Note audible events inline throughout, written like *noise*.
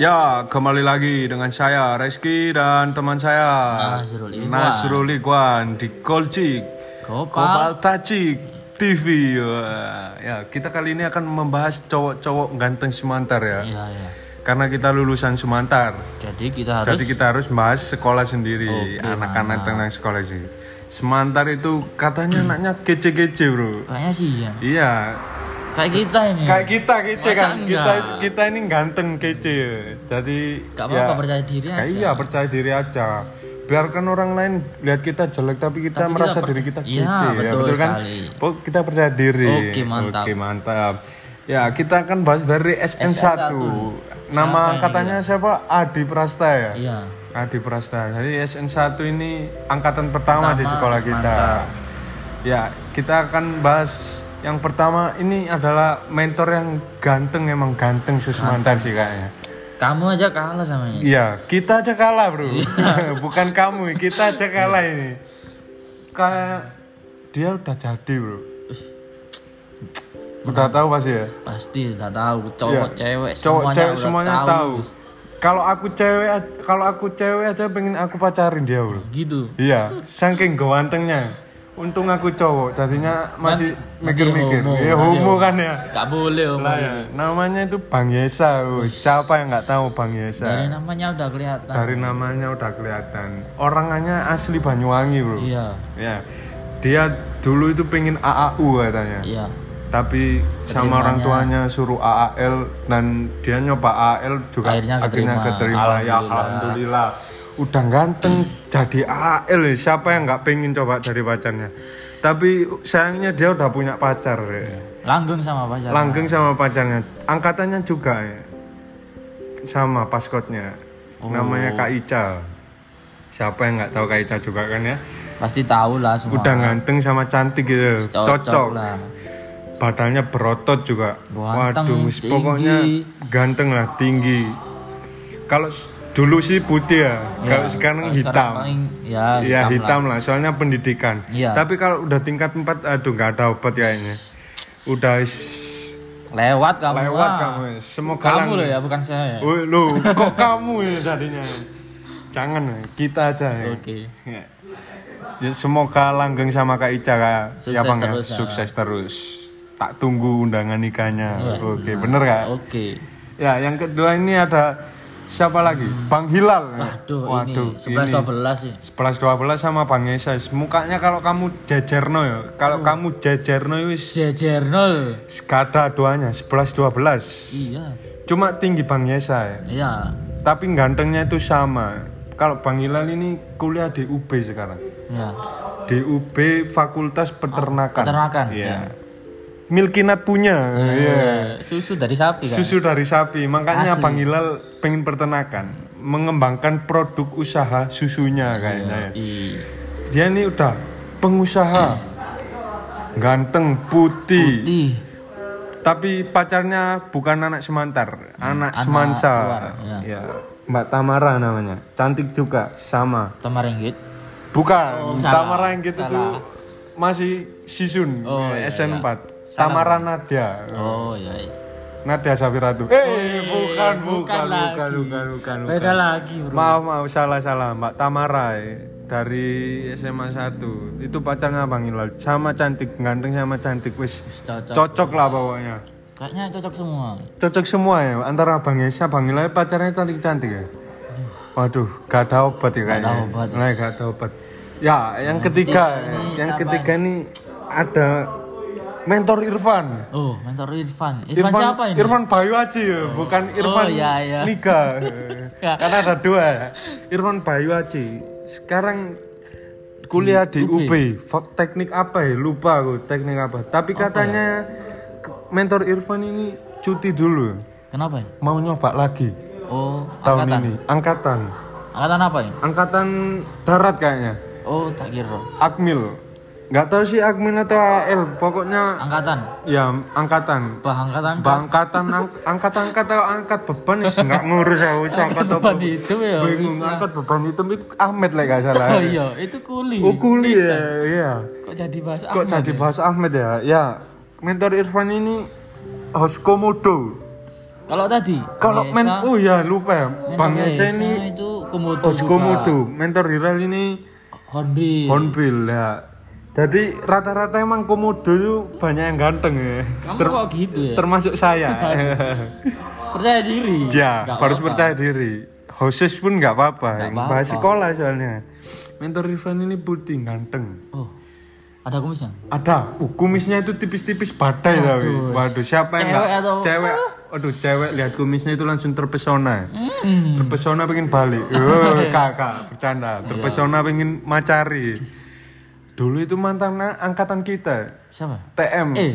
Ya, kembali lagi dengan saya Reski dan teman saya Nazrul Ikhwan. Nazrul Ikhwan di Kolcik. Kopal Tacik TV. Wah, Ya, kita kali ini akan membahas cowok-cowok ganteng Sumantar ya. Iya, iya. Karena kita lulusan Sumantar. Jadi kita harus Jadi kita harus bahas sekolah sendiri, anak-anak tentang sekolah sih. Semantar itu katanya anaknya kece-kece, Bro. kayaknya sih ya. Iya, Kayak kita ini. kayak kita kece Masa kan. enggak? Kita kita ini ganteng kece. Jadi Gak ya, apa-apa percaya diri ya aja. iya, percaya diri aja. Biarkan orang lain lihat kita jelek tapi kita Tapi merasa kita diri kita Iya, kece ya, betul betul kan? sekali. Pokok kita percaya diri. Oke, mantap. Oke, mantap. Ya, kita akan bahas dari SN1. Nama angkatannya siapa? Adi Prasta ya? Iya. Adi Prasta. Jadi SN1 ini angkatan pertama, di sekolah kita. Ya, kita akan bahas yang pertama ini adalah mentor yang ganteng emang ganteng susmantar sih kayaknya. Kamu aja kalah sama ini. Iya, kita aja kalah, Bro. Iya. *laughs* Bukan kamu, kita aja kalah ini. Kayak dia udah jadi, Bro. Udah tahu pasti ya? Pasti udah tahu cowok Iya. cewek Cowok semuanya cewek semuanya tahu. Gus. Kalau aku cewek kalau aku cewek aja pengen aku pacarin dia, Bro. Gitu. Iya, saking gantengnya. Untung aku cowok, tadinya masih mikir-mikir. homo, nanti homo kan ya. Gak boleh om. Lah ya, namanya itu Bang Yesa. Siapa yang nggak tahu Bang Yesa? Dari namanya udah kelihatan. Dari namanya udah kelihatan. Orangnya asli Banyuwangi, Bro. Iya. Ya. Dia dulu itu pengen AAU katanya. Iya. Tapi sama orang tuanya suruh AAL dan dia nyoba AAL juga Akhirnya akhirnya keterima. keterima. Ya alhamdulillah. Udah ganteng jadi ya. siapa yang nggak pengen coba jadi pacarnya. Tapi sayangnya dia udah punya pacar ya. Langgeng sama pacar. Langgeng sama pacarnya. Angkatannya juga ya. Sama paskotnya. Namanya Kak Ica. Siapa yang nggak tahu Kak Ica juga kan ya? Pasti tahu lah semua. Udah ganteng sama cantik gitu. Cocok Cocok. lah. Badannya berotot juga. Ganteng, Waduh, tinggi. pokoknya ganteng lah, tinggi. Kalau dulu sih putih ya, kalau sekarang Kalau hitam. paling ya ya hitam, hitam lah. soalnya pendidikan. Iya. Tapi kalau udah tingkat 4, aduh nggak ada obat kayaknya. Udah is- lah. Lewat kamu. lewat ah. kamu. Semoga Kamu loh ya, bukan saya. Woi, lu *laughs* kok kamu ya jadinya? Jangan, kita aja ya. Oke. Ya. Ya, Semoga langgeng sama Kak Ica Kak. Sukses ya, Bang, ya? terus, ya. Sukses terus. Tak tunggu undangan nikahnya. Iya. Oke, bener Kak? Oke. Ya, yang kedua ini ada siapa lagi? Bang Hilal. Waduh, Waduh, ini 11 12 sih. 11 12 sama Bang Yesas. Mukanya kalau kamu jejerno ya. Kalau kamu jejerno wis Jejerno. gak ada duanya 11 12. Iya. Cuma tinggi Bang Yesa ya. Iya. Tapi gantengnya itu sama. Kalau Bang Hilal ini kuliah di UB sekarang. Iya. Di UB Fakultas Peternakan. peternakan, Iya. Milkinat punya. Iya. Susu dari sapi kan. Susu dari sapi. Makanya Bang Hilal pengen peternakan, mengembangkan produk usaha susunya kayaknya. ya. Iya. Dia ini udah pengusaha. Ganteng, putih. Di Tapi pacarnya bukan anak Semantar, anak, Semansa. luar, ya. Ya. Mbak Tamara namanya. Cantik juga, sama. Tamaringgit. Bukan, Oh, tuh salah. masih Sisun, Oh, iya, SN4. Tamara Nadia. Oh iya. iya. Nadia Safiratu. Eh, bukan, bukan, bukan, lagi. bukan, bukan, bukan. Beda lagi, Bro. Maaf, maaf, salah, salah. Mbak Tamara eh, dari SMA 1. Itu pacarnya Bang Hilal. Sama cantik, ganteng sama cantik. Wis Cocok. cocok lah pokoknya. Kayaknya cocok semua. Cocok semua ya antara Bang Yesa, Bang Hilal pacarnya cantik-cantik ya. Waduh, gak ada obat ya kayaknya. ada obat. Nah, gak ada obat. Ya, yang ketiga, yang ketiga nih ada mentor Irfan. Oh, mentor Irfan. Irfan, siapa ini? Irfan Bayu Aji ya, bukan Irfan iya, iya. Liga. Ya. *laughs* Karena ada dua. ya. Irfan Bayu Aji. Sekarang kuliah di UB. Fa- Teknik apa ya? Lupa aku teknik apa. Tapi katanya ke- mentor Irfan ini cuti dulu. Kenapa ya? Mau nyoba lagi Oh, tahun angkatan. ini. Angkatan. Angkatan apa ya? Angkatan darat kayaknya. Oh, tak kira. Akmil. Nggak tahu sih Akmil atau AL. Pokoknya Angkatan. ya angkatan. Bah angkatan. Bangkatan ang- angkat-angkat atau angkat beban wis enggak ngurus aku wis angkat apa. beban itu ya, Bingung bisa. angkat beban itu itu Ahmed lah gak salah. *laughs* Oh iya, itu kuli. Oh kuli ya, iya. Kok jadi bahasa Kok jadi bahasa Ahmed ya? Ya mentor Irfan ini host komodo. Kalau tadi Kalau men oh ya lupa ya. Bang Yesa ini itu komodo host komodo. Mentor Hiral ini Hornbill. hornbill ya. Jadi rata-rata emang komodo itu banyak yang ganteng ya. Kamu kok gitu ya? Termasuk saya. *laughs* Percaya diri. ya, harus apa-apa. percaya diri. Hostess pun nggak apa-apa. Bahas sekolah soalnya. Mentor Irfan ini putih ganteng. Oh. Ada kumisnya? Ada, uh, kumisnya itu tipis-tipis badai tapi. Waduh, siapa yang Cewek atau- cewek? Aduh, cewek lihat kumisnya itu langsung terpesona. Hmm. Terpesona pengen balik. *laughs* Oh, kakak, bercanda. Terpesona pengen macari. Dulu itu mantan na- angkatan kita, Siapa? TM. Eh.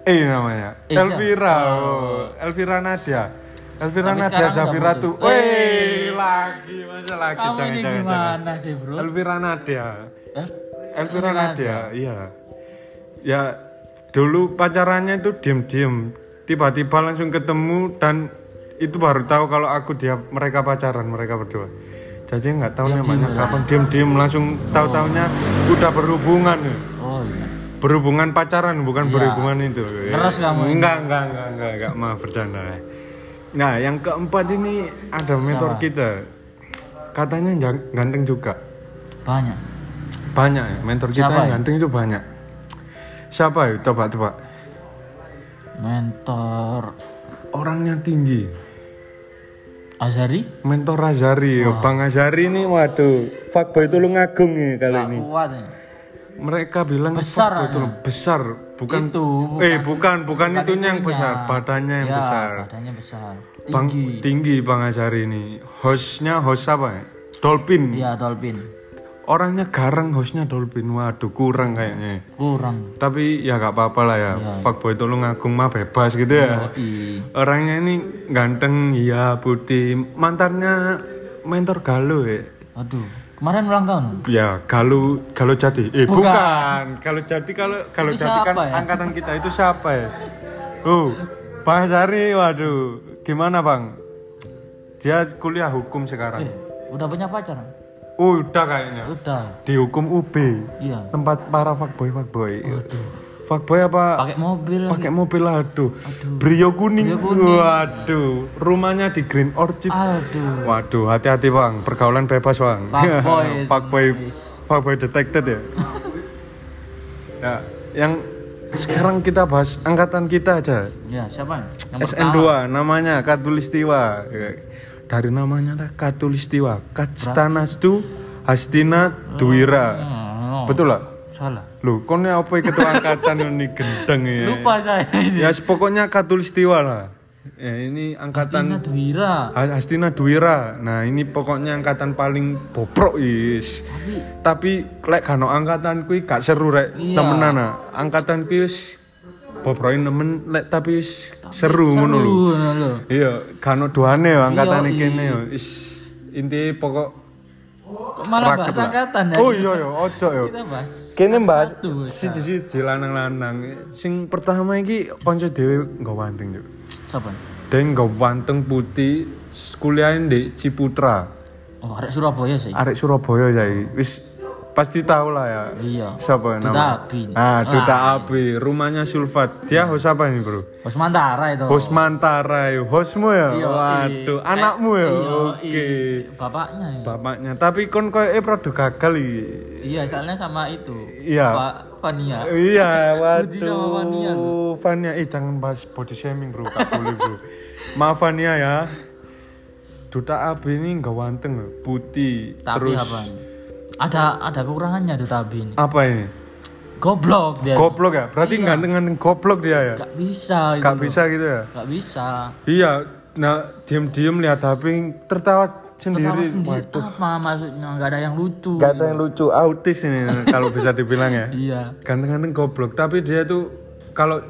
E namanya. Eh, siapa? Elvira. Oh. Elvira Nadia. Elvira Tapi Nadia Zafira tuh. Weh, lagi masa lagi Kamu jangan ini jangan. jangan. gimana sih, Bro? Elvira Nadia. Eh? Elvira Nadia, iya. Ya dulu pacarannya itu diem-diem, tiba-tiba langsung ketemu dan itu baru tahu kalau aku dia mereka pacaran mereka berdua. Jadi nggak tahu namanya kapan diem-diem langsung tahu-taunya udah berhubungan. Oh iya. Berhubungan pacaran bukan Iya. berhubungan itu. Ngeres kamu. Enggak, enggak, enggak, enggak, enggak, maaf bercanda. Nah, yang keempat ini ada mentor kita. Katanya gan- ganteng juga. Banyak. Banyak ya, mentor kita Siapa yang ya? ganteng itu banyak. Siapa ya? Coba, coba. Mentor Orangnya tinggi. Azari? Mentor Azari, Bang Azari ini waduh, fuckboy itu lu ngagung nih kali Nggak ini. kuat ya. Mereka bilang Besar itu lu besar, bukan Itu eh bukan, bukan, itunya yang besar, badannya yang ya, besar. badannya besar. Bang Tinggi. tinggi Bang Azari ini. Hostnya host apa ya? Dolphin. Iya, dolphin. Orangnya garang, hostnya Dolphin. Waduh, kurang kayaknya. Kurang. Tapi ya gak apa-apa lah ya. Iya. Fuckboy itu lu ngagung mah bebas gitu ya. Oi. Orangnya ini ganteng, iya putih. Mantannya mentor Galuh ya. Aduh, kemarin ulang tahun. Ya, Galuh, Galuh Jati. Eh, Bukan. bukan. Galuh Jati kalau Galuh Itu Jati kan ya? angkatan kita itu siapa ya? Oh, Bang Azari, waduh. Gimana, Bang? Dia kuliah hukum sekarang. Eh, udah punya pacar? Oh, udah kayaknya. Udah. Dihukum UB. Iya. Tempat para fuckboy fuckboy. Fuckboy apa? Pakai mobil. Pakai mobil aduh. Brio kuning. Brio kuning. Waduh, rumahnya di Green Orchid. Aduh. Waduh, hati-hati bang, pergaulan bebas bang. Fuckboy. *laughs* fuckboy, fuckboy detected ya. ya, yang sekarang kita bahas angkatan kita aja. Ya, siapa? Yang SN2 namanya Katulistiwa. Ya, Dari namanya lah Katulistiwa. Kastanastu Hastina Duwira. Oh, Betul lah? salah. Loh, kon ini apa ketua *laughs* angkatan ini gendeng ya? Lupa saya ini. Ya pokoknya Katulistiwa lah. Ya ini angkatan Tina Dwira. Ha- Hastina Duwira. Nah, ini pokoknya angkatan paling bobrok is. Tapi lek kano angkatan kuwi gak seru rek Iya. temenan ah. Angkatan kuwi wis bobroke nemen lek tapi wis seru ngono lho. Iya, kano doane angkatan iki kene yo. Is inti pokok Kok malah bahas angkatan ya? Oh iya yo, ojo yo. Kita bahas. Kene Satu, siji-siji lanang-lanang. Sing pertama iki kanca dhewe nggo wanteng yo. Siapa? Dia nggo wanteng putih kuliah di Ciputra. Oh, arek Surabaya sih. Arek Surabaya jadi wis pasti tahu lah ya. Iya. Siapa Duta nama? Abi. Ah, Duta Abi. Rumahnya Sulfat. Dia host apa nih, Bro? Bos Mantara itu. Host Mantara. Hostmu ya? Iya, Waduh, iya. anakmu ya? Iya, Oke. iya. Bapaknya ya. Bapaknya. Tapi kon koyo eh produk gagal iki. Iya, soalnya sama itu. Iya. Pak Fania. Iya, *laughs* waduh. Fania, eh jangan bahas body shaming bro, gak boleh bro. *laughs* Maaf Fania ya. Duta Abi ini nggak wanteng loh, putih. Tapi terus apa? Ada ada kekurangannya tuh Tabi ini. apa ini? Goblok dia. Goblok ya? Berarti ganteng-ganteng goblok dia ya? Gak bisa itu. Gak bisa gitu ya? Gak bisa. Iya, nah diem-diem lihat HP tertawa sendiri. Pertama sendiri apa maksudnya? Gak ada yang lucu. Gak ada yang lucu, autis ini *laughs* kalau bisa dibilang ya. Iya. Ganteng-ganteng goblok, tapi dia tuh kalau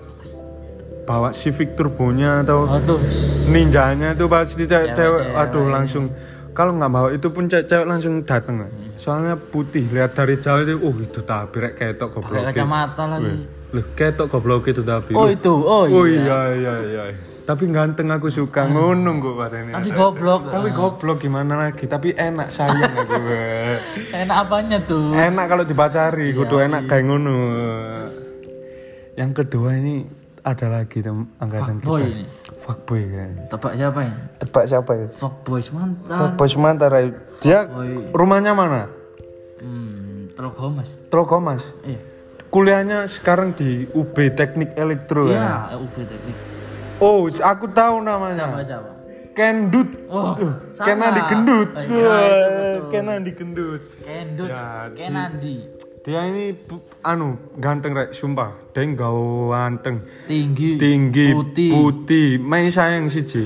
bawa Civic turbonya atau Aduh. ninjanya tuh pasti cewek, Cewek-cewek. cewek aduh langsung kalau nggak bawa itu pun cewek, cewek langsung dateng soalnya putih lihat dari jauh itu oh itu tapi rek ketok Pakai goblok kacamata lagi. loh ketok goblok itu tapi Oh itu. Oh oh iya. iya iya iya tapi ganteng aku suka ngono kok ini Tapi goblok. tapi goblok gimana lagi tapi enak sayang aku *laughs* Enak apanya tuh? enak kalau dipacari kudu enak kayak ngono yang kedua ini ada lagi tem angkatan kita. Fuckboy kan. Tebak siapa ini? Tebak siapa ya? Fuckboy mantap. Fuckboy Semantara. Dia Boy. rumahnya mana? Hmm, Trogomas. Trogomas. Eh, Kuliahnya sekarang di UB Teknik Elektro ya. iya, UB Teknik. Oh, aku tahu namanya. Siapa siapa? Kendut. Oh. Kenandi Gendut. Iya. Kenandi Gendut. Kendut. Ya, di- Kenandi. Dia ini anu ganteng rek, sumpah. Dia ganteng. Tinggi. Tinggi, Putih. putih, main sayang siji.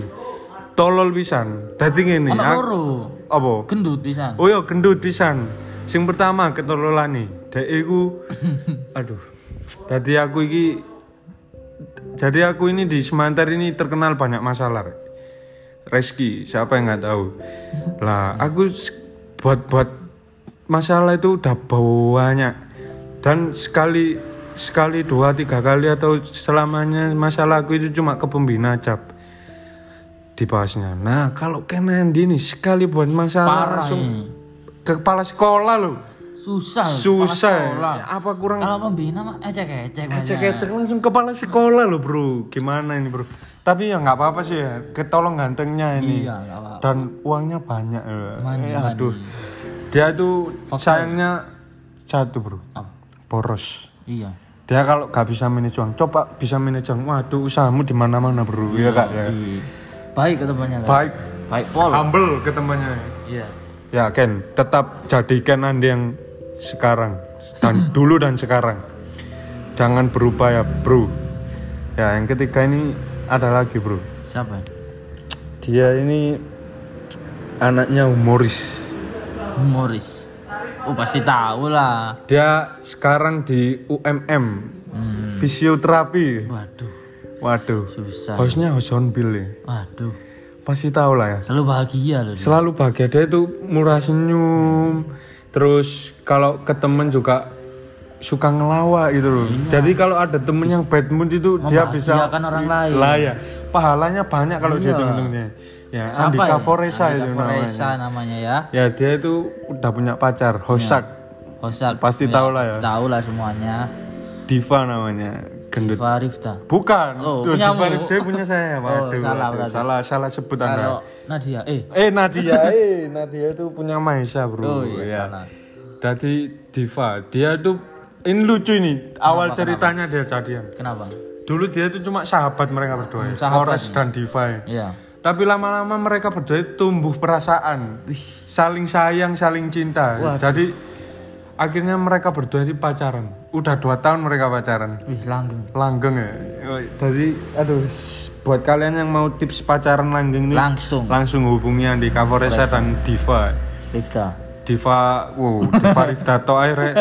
Tolol pisan. Dadi ngene. Anak ak- loro. Apa? Gendut pisan. Oh iya gendut pisan. Sing pertama ketololane. Dek iku *laughs* aduh. Dadi aku iki jadi aku ini di Semantar ini terkenal banyak masalah. Rek. Reski, siapa yang nggak tahu? Lah, aku buat buat masalah itu udah banyak dan sekali sekali dua tiga kali atau selamanya masalah aku itu cuma ke pembina cap dibahasnya. Nah, kalau Kenandi ini sekali buat masalah Parah langsung ke kepala sekolah loh. Susah. Susah. sekolah. Apa kurang Kalau pembina mah ecek-ecek. banyak. ecek-ecek langsung kepala sekolah loh, Bro. Gimana ini, Bro? Tapi ya nggak apa-apa sih ya. Ketolong gantengnya ini. Iya, nggak apa-apa. Dan uangnya banyak. ya. Mandi, Eh, aduh. Dia tuh sayangnya satu, Bro. Apa? Boros. Iya. Dia kalau gak bisa manage uang, coba bisa manage uang. Waduh, usahamu di mana-mana, Bro. Iya, Kak ya. Iya. Baik ketemuannya. Baik, Baik pol. humble ketemuannya. Iya. Ya Ken, tetap jadikan Anda yang sekarang dan *clears throat* dulu dan sekarang. Jangan berubah ya bro. Ya yang ketiga ini ada lagi bro. Siapa? Dia ini anaknya humoris. Humoris. Oh pasti tahu lah. Dia sekarang di UMM Hmm. fisioterapi. Waduh. Waduh. Susah. Hostnya host on bill ya. Waduh. Pasti tahu lah ya. Selalu bahagia loh. dia. Selalu bahagia dia itu murah senyum. Terus kalau ke temen juga suka ngelawak gitu loh. Jadi kalau ada temen yang bad mood itu dia bisa orang lain. lah ya. Pahalanya banyak kalau dia Ya, Andika ya? Foresa Andika itu Foresa namanya. namanya ya. Ya dia itu udah punya pacar, Hosak. Hosal. Pasti tahu lah ya. Tahu lah semuanya. Diva namanya. Gendut. Diva Rifta. Bukan. Oh, punyamu. Diva dia punya saya. *laughs* Oh, salah waduh. salah salah sebut Kalau Anda. Nadia, eh. Eh Nadia, *laughs* eh Nadia itu punya Maisa, Bro. Oh iya, Ya. salah. Jadi Diva, dia tuh ini lucu ini. Awal ceritanya dia jadian. Kenapa? Dulu dia tuh cuma sahabat mereka berdua, ya. sahabat Forest dan Diva. ya. Iya. Tapi lama-lama mereka berdua itu tumbuh perasaan, saling sayang, saling cinta. Jadi akhirnya mereka berdua ini pacaran. Udah dua tahun mereka pacaran. Wih, langgeng. Langgeng ya. Jadi aduh, buat kalian yang mau tips pacaran langgeng ini Langsung. langsung hubungi Andika Foresa dan Diva. Rifta. Diva, wow, Diva Rifda to rek.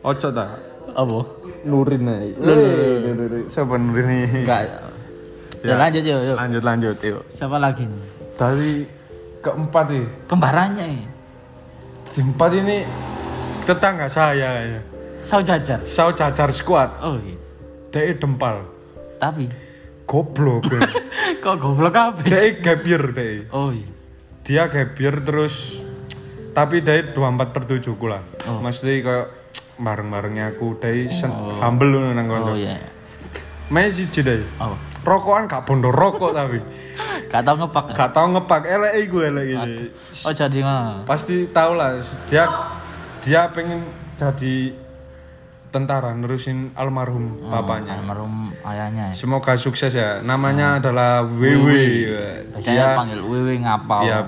Ojo ta. Apa? Nurin ae. Siapa Nurin ini? Enggak. Ya, lanjut yuk, yuk. Lanjut lanjut yuk. Siapa lagi nih? Dari keempat nih. Kembarannya ini. Keempat ini tetangga saya ya. Sau jajar. Sao cacar squad. Oh iya. Dia dempal. Tapi Goblok. ya. *laughs* kok goblok kabeh? dia gap year dia. Oh iya. Dia gap year terus tapi dia 24 per 7 ku lah. Oh. Mesti kayak bareng-barengnya aku dia sen- humble lu nang Oh kono. iya. Main siji deh. Oh. Rokokan gak bondo rokok tapi. Gak tau ngepak. Gak tau ngepak elek iku elek ini. Oh jadi ngono. Pasti tau lah dia dia pengen jadi tentara nerusin almarhum papanya. Almarhum ayahnya. ya. Semoga sukses ya. Namanya adalah WW. Biasanya panggil Wewe ngapal. Ya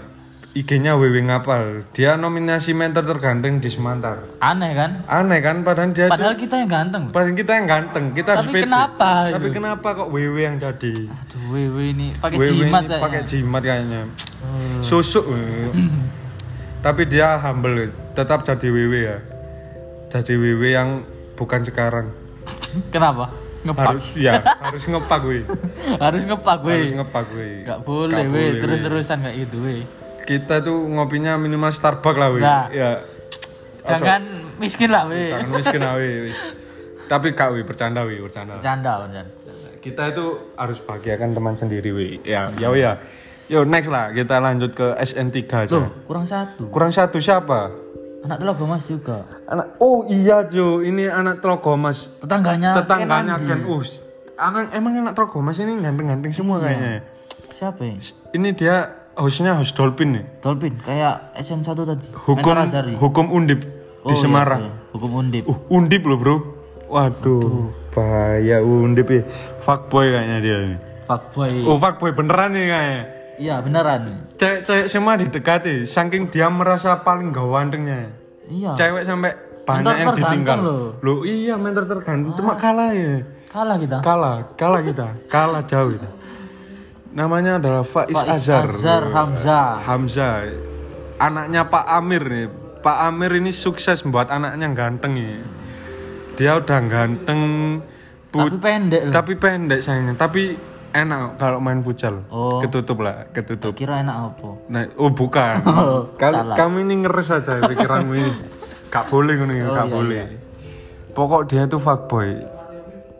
IG-nya WW ngapal. Dia nominasi mentor terganteng di Semantar. Aneh kan? Aneh kan padahal dia Padahal kita yang ganteng. padahal kita yang ganteng, kita harus Tapi pede. kenapa Tapi itu? kenapa kok WW yang jadi? Aduh, Wewe ini pakai WW jimat ini kayaknya. pakai jimat kayaknya. Hmm. Susuk. eh. Tapi dia humble, tetap jadi WW ya. Jadi WW yang bukan sekarang. Kenapa? Ngepak. Harus ya, harus ngepak we. Harus ngepak we. Harus ngepak we. Gak boleh Gak boleh, we. Terus-terusan kayak gitu we. Kita tuh ngopinya minimal Starbucks lah we. Nah. Ya. Jangan miskin lah we. Jangan miskin lah we. wis. *laughs* Tapi kak we bercanda we, bercanda. Bercanda, bercanda. Kita itu harus bahagiakan teman sendiri we. Ya, ya we, ya. Yo next lah, kita lanjut ke SN3 aja. Loh, kurang satu. Kurang satu siapa? Anak Telogo Mas juga. Anak oh iya Jo, ini anak Tlogo Mas. Tetangganya Tetangganya Ken Ken Us. Anak emang anak Tlogo Mas ini ganteng-ganteng semua kayaknya. Siapa ya? Ini dia hostnya host Dolphin nih. Dolphin kayak SN1 tadi. Hukum hukum undip Oh, di iya, Semarang. iya. Hukum undip. Uh, undip loh bro. Waduh, bahaya undip ya. Fuckboy kayaknya dia ini. Fuckboy. Oh fuckboy beneran nih kayaknya. Iya beneran. Cewek-cewek semua didekati, saking dia merasa paling gawantengnya. Iya. Cewek sampai banyak yang ditinggal. loh. Loh iya mentor tergantung, cuma kalah ya. Kalah kita. Kalah, kalah kita, kalah jauh kita. Namanya adalah Faiz, Faiz Azhar. Azhar Hamzah. Hamzah. Anaknya Pak Amir nih. Pak Amir ini sukses membuat anaknya ganteng ya. Dia udah ganteng, Tapi put- pendek loh. tapi pendek sayangnya. Tapi enak kalau main futsal. Oh. Ketutup lah, ketutup. Kira enak apa? Nah, oh bukan. *laughs* Oh, kamu ini ngeres aja pikiranmu ini. Gak boleh ngono ya, Oh, gak iya, boleh. Pokok dia tuh fuckboy.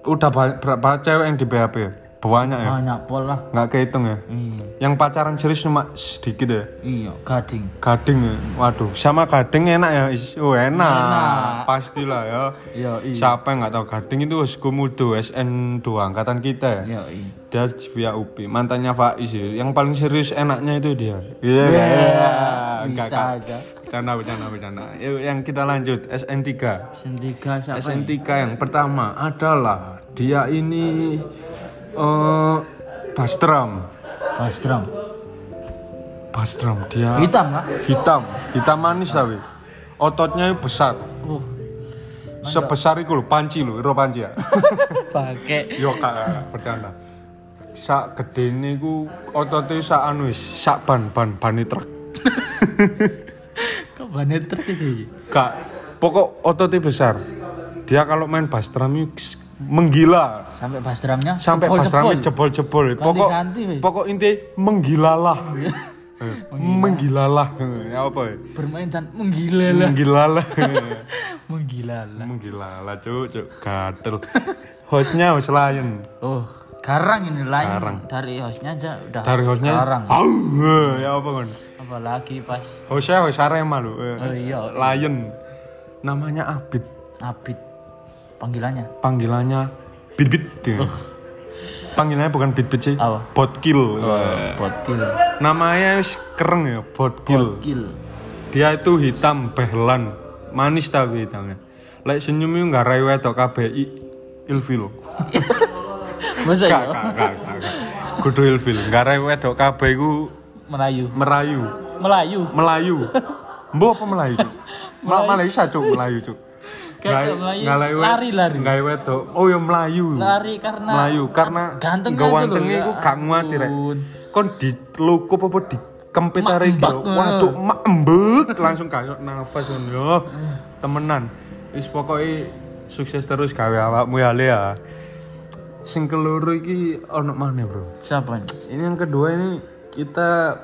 Udah berapa cewek yang di ya? Banyak ya? Banyak pol lah. Nggak kehitung ya? Iya. Yang pacaran serius cuma sedikit ya? Iya, gading. Gading ya? Waduh, sama gading enak ya? Oh enak. Enak. Pastilah ya. Iya, iya. Siapa yang nggak tahu gading itu Komodo SN2 angkatan kita ya? Iya, iya. Dia via UP, mantannya Faiz ya. Yang paling serius enaknya itu dia. Iya, Iya, Enggak, bisa Kak. aja. Bercanda, bercanda, bercanda. Yuk, yang kita lanjut SN3. SN3 siapa? SN3 yang pertama adalah dia ini eh Bastram. Bastram. Bastram dia Hitam lah. hitam, hitam manis tapi ototnya besar. Uh, Sebesar itu loh, panci loh, ro panci ya. *laughs* pakai Yo kak, bercanda. Sak gede ini ku ototnya sak anu sak ban ban ban truk. *laughs* kok banet truk sih? Kak, pokok ototnya besar. Dia kalau main Bastram itu menggila. Sampai Bastramnya Sampai jebol-jebol. Bastramnya jebol-jebol. Pokok weh. pokok inti menggilalah. *laughs* Eh, menggilalah. *laughs* Ya apa ya? bermain dan menggila lah. Menggilalah. menggila lah. *laughs* Menggilalah, cuk, cuk. Gatel. Hostnya host lion. Oh, garang ini lain Garang. dari hostnya aja udah Dari hostnya. garang. Au, eh, ya apa kan? Apalagi pas Hostnya host Arema lho. eh. Oh iya, Lion. Namanya Abid. Abid panggilannya. Panggilannya Bit-bit. dia. Panggilannya bukan bit-bit sih. Apa? Botkil. Botkil. Namanya wis keren ya, Botkil. Botkil. Dia itu hitam behlan, manis tapi hitamnya. Lek senyum itu nggak rayu wedok kabeh i- ilfil. *laughs* Masa Gak, ya? gak, gak, gak. Kudu ilfil. Nggak rayu wedok kabeh iku Melayu. merayu, Melayu. Melayu. *laughs* Mbok apa Melayu? Malaysia cuk, Melayu cuk. Kayak Melayu lari-lari. Nggak wedok. Oh ya Melayu. Lari karena Melayu karena ganteng gawantengnya lho, iku ya gak nguati rek. Kon di lukup apa di kempit arek Waduh, mak embek langsung kayak nafas ngono yo. Temenan. Wis pokoke sukses terus gawe awakmu ya Le ya. Sing keloro iki ono mana, Bro? siapa ini? Ini yang kedua ini kita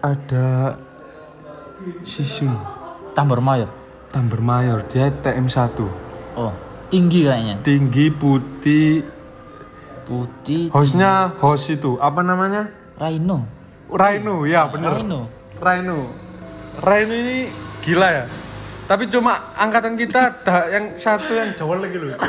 ada Sisu Tambor Mayor. Tamber Mayor dia TM1 Oh, tinggi kayaknya. tinggi putih Putih. hostnya host itu apa namanya Rhino. Rhino ya bener Rhino. Rhino Rhino ini gila ya tapi cuma angkatan kita *laughs* ada yang satu yang jauh lagi loh itu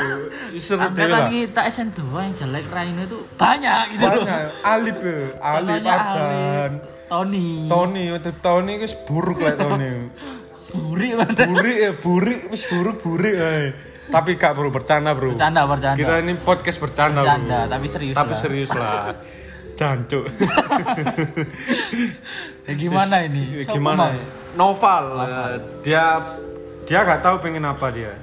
seru Angkatan kita SN2 yang jelek Rhino itu banyak gitu loh. banyak Alip ya Alip Adan Tony. Tony itu Tony guys buruk lah Tony *laughs* Buri mana? burik ya burik wis buruk burik eh. tapi gak bro bercanda bro Bercanda, bercanda. kita ini podcast bercanda, Bercanda, bro tapi serius tapi lah. serius lah *laughs* jancuk *laughs* Ya gimana ini? Ya, gimana ya? novel eh, dia dia gak tahu pengen apa dia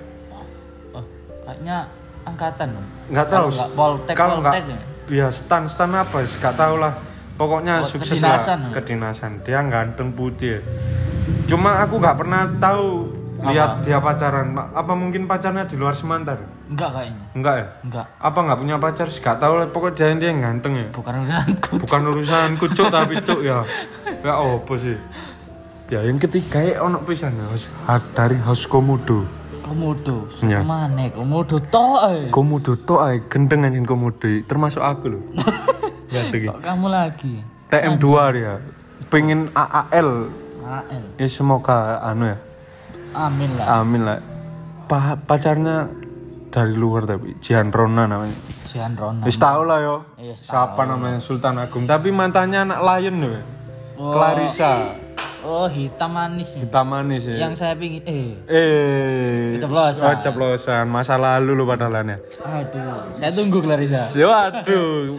Oh, kayaknya angkatan. nggak tahu nggak Poltek, kalau nggak Poltek ya. ya stan stan apa sih gak tahu lah pokoknya Oh, sukses kedinasan. lah kedinasan dia ganteng putih. Cuma aku nggak pernah tahu lihat dia pacaran apa mungkin pacarnya di luar Semantar Enggak kayaknya. enggak ya Enggak. apa nggak punya pacar sih gak tahu lah pokoknya dia dia yang ganteng ya Bukan urusanku. bukan urusanku cuk tapi cuk ya *laughs* ya apa sih ya yang ketiga ya ono pisan ya House- dari House Komodo Komodo. Iya. Ke mana? Komodo toh. Komodo to ay gendeng anjing Komodo termasuk aku loh *laughs* Kok kamu lagi? TM2 dia pengen AAL AL. Ya semoga anu ya. Amin lah. Amin lah. Pa pacarnya dari luar tapi Jihan Rona namanya. Jihan Rona. Wis tau lah yo. Iya, Siapa namanya Sultan Agung. Tapi mantannya anak Lion loh. Oh. Clarissa. Oh, hitam manis nih. Hitam manis ya. Yang saya pingin eh Eh, Ceplosan. oh, ceplosan. Masa lalu lu padahalnya. aduh, saya tunggu Clarissa. Waduh.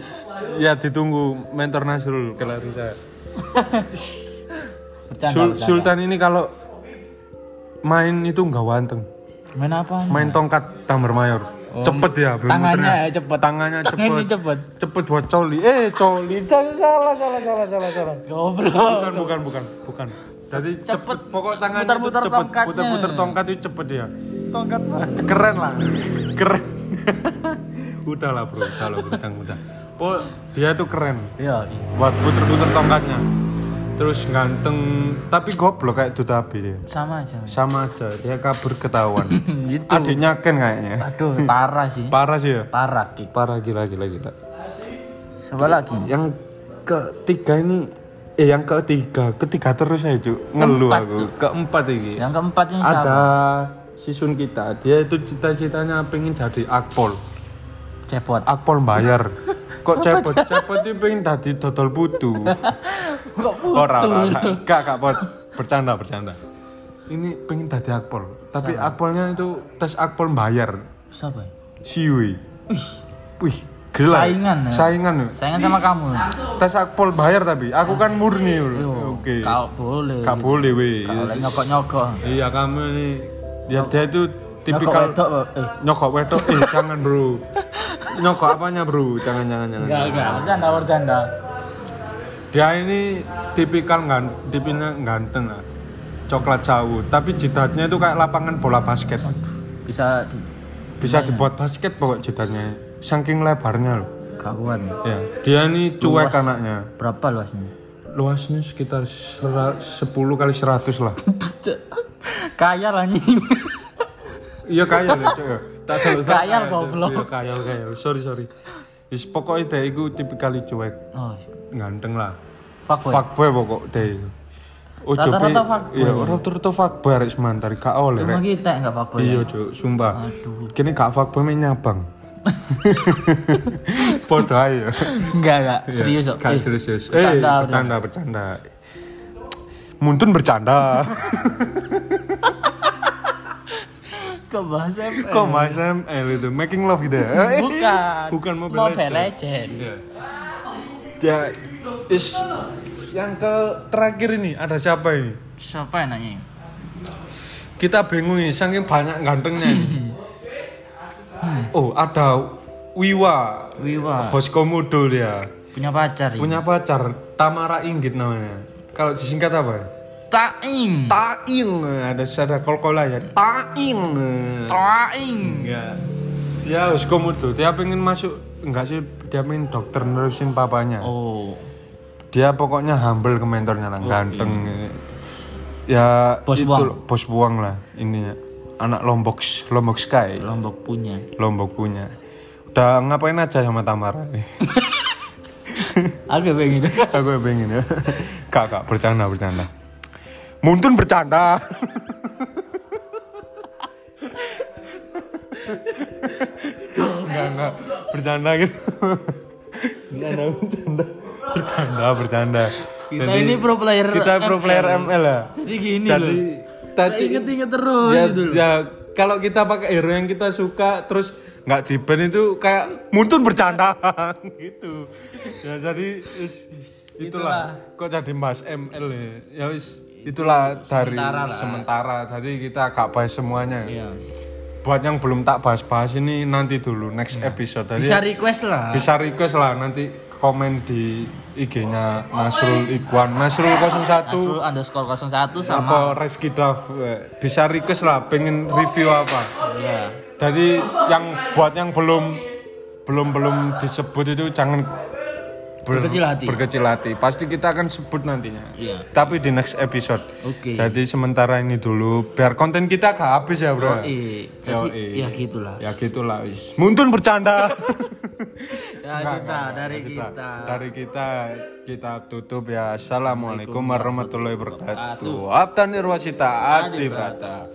Ya ditunggu mentor Nasrul Clarissa. *laughs* Bercanda, Sul- bercanda. Sultan ini kalau main itu nggak wanteng. Main apa? Main tongkat tambar mayor. cepet ya, Oh. Tangannya ya cepet. Tangannya cepet. cepet. Cepet buat coli. Eh, coli. Salah, salah, salah, salah, salah. Goblok. Bukan, bukan, bukan, bukan. Jadi cepet, Cepet. pokok tangannya Muter-muter itu cepet. tongkatnya. Puter-puter tongkat itu cepet ya. Tongkat Keren lah. Keren. *laughs* udah lah bro, udah lah udah, udah. Pokok dia tuh keren. Iya, iya. Buat puter-puter tongkatnya. Terus ganteng, tapi goblok kayak Dutabi dia. Sama aja. Sama aja, dia kabur ketahuan. *laughs* gitu. Adiknya Ken kayaknya. Aduh, parah sih. Parah sih ya. Parah, Ki. Parah gila gila gila. Siapa lagi? Yang ketiga ini eh yang ketiga, ketiga terus saya cu ngeluh Keempat aku. Keempat ini. Yang keempat ini siapa? Ada sisun kita, dia itu cita-citanya pengen jadi akpol. Cepot. Akpol bayar. *laughs* Kok cepet? Cepet itu pengen jadi dodol putu. Kok Ora, ora, ora. Gak, gak, pot. Bercanda, bercanda. Ini pengen jadi akpol. Tapi akpolnya itu tes akpol bayar. Siapa? Siwi. Wih, Wih, gila. Saingan ya? Saingan. ya. saingan sama kamu. Tes akpol bayar tapi aku kan murni. Yo, Oke. Kau boleh. Gak boleh weh. Kau lagi nyokok-nyokok. Iya kamu ini dia dia itu Nyokok tipikal wedok, kok. eh. nyokok wedok eh jangan bro *laughs* nyokok apanya bro jangan jangan jangan Enggak, enggak. Bercanda, bercanda. dia ini tipikal gan tipikal ganteng lah coklat jauh tapi jidatnya itu kayak lapangan bola basket Bisa di bisa dibuat basket pokok jidatnya saking lebarnya loh kaguan. ya dia ini cuek Luas. anaknya Berapa luasnya? luasnya sekitar sera- 10 kali 100 lah *laughs* Kaya lah anjing. iya kaya deh cok ya tak Kayal, *laughs* goblok. iya kayal kayal sorry sorry Wis pokoknya dia itu tipikal cuek Oh, ganteng lah fuckboy. fuckboy pokok deh Rata-rata fuckboy. Iya, rata-rata fuckboy arek sementara gak oleh Cuma kita enggak fuckboy. Iya, Cuk, sumpah. Aduh. Kini gak fuckboy main nyabang. *laughs* Podo ae ya. Enggak, enggak. Serius kok. Gak Eh, serius. serius. Eh, bercanda, bercanda. Muntun bercanda. *laughs* Kok bahasa ML? Kok Mas ML itu making love gitu ya? Bukan. Bukan Mobile, Mobile. Legend. Dia is yang ke terakhir ini ada siapa ini? Siapa yang nanya? Kita bingung ini, saking banyak gantengnya ini. Oh, ada Wiwa, Wiwa. bos komodo dia. Punya pacar ya? Punya pacar, Tamara Inggit namanya. Kalau disingkat apa ya? Taing. Taing, ada ada kol-kola ya. Taing. Taing. Enggak. Dia bos komodo, dia pengen masuk, enggak sih, dia pengen dokter nerusin papanya. Oh. Dia pokoknya humble ke mentornya lah, ganteng. Ya, Bos itu buang. bos buang lah ininya. Anak Lombok, Lombok Sky. Lombok punya. Lombok punya. Udah ngapain aja sama Tamara? *laughs* *laughs* Aku pengen. Aku pengen ya. Kak, kak, bercanda, bercanda. Muntun bercanda. enggak, enggak. Bercanda gitu. Bercanda, bercanda. Bercanda, bercanda. Kita Jadi, ini pro player Kita pro player ML ya. Jadi gini Jadi, loh. tadi Ingat-ingat terus ya, gitu loh. ya kalau kita pakai hero yang kita suka terus nggak ban itu kayak muntun bercanda *laughs* gitu ya jadi is, itulah. kok jadi mas ML ya ya wis itulah dari Sementara lah. sementara tadi kita gak bahas semuanya Iya. buat yang belum tak bahas-bahas ini nanti dulu next episode tadi Bisa request lah. bisa request lah nanti komen di IG-nya Nasrul Ikwan Nasrul 01 Nasrul underscore 01 sama apa Reski Dav eh, bisa request lah pengen review apa Iya. jadi yang buat yang belum belum belum disebut itu jangan ber- Berkecil hati. berkecil hati pasti kita akan sebut nantinya Iya. tapi di next episode Oke. jadi sementara ini dulu biar konten kita gak habis ya bro Eh, jadi Yoi. ya gitulah. ya gitulah wis muntun bercanda *laughs* *laughs* Ya kita dari kita. Dari kita kita tutup ya. Assalamualaikum warahmatullahi wabarakatuh. Abtan Irwasita Adi Brata.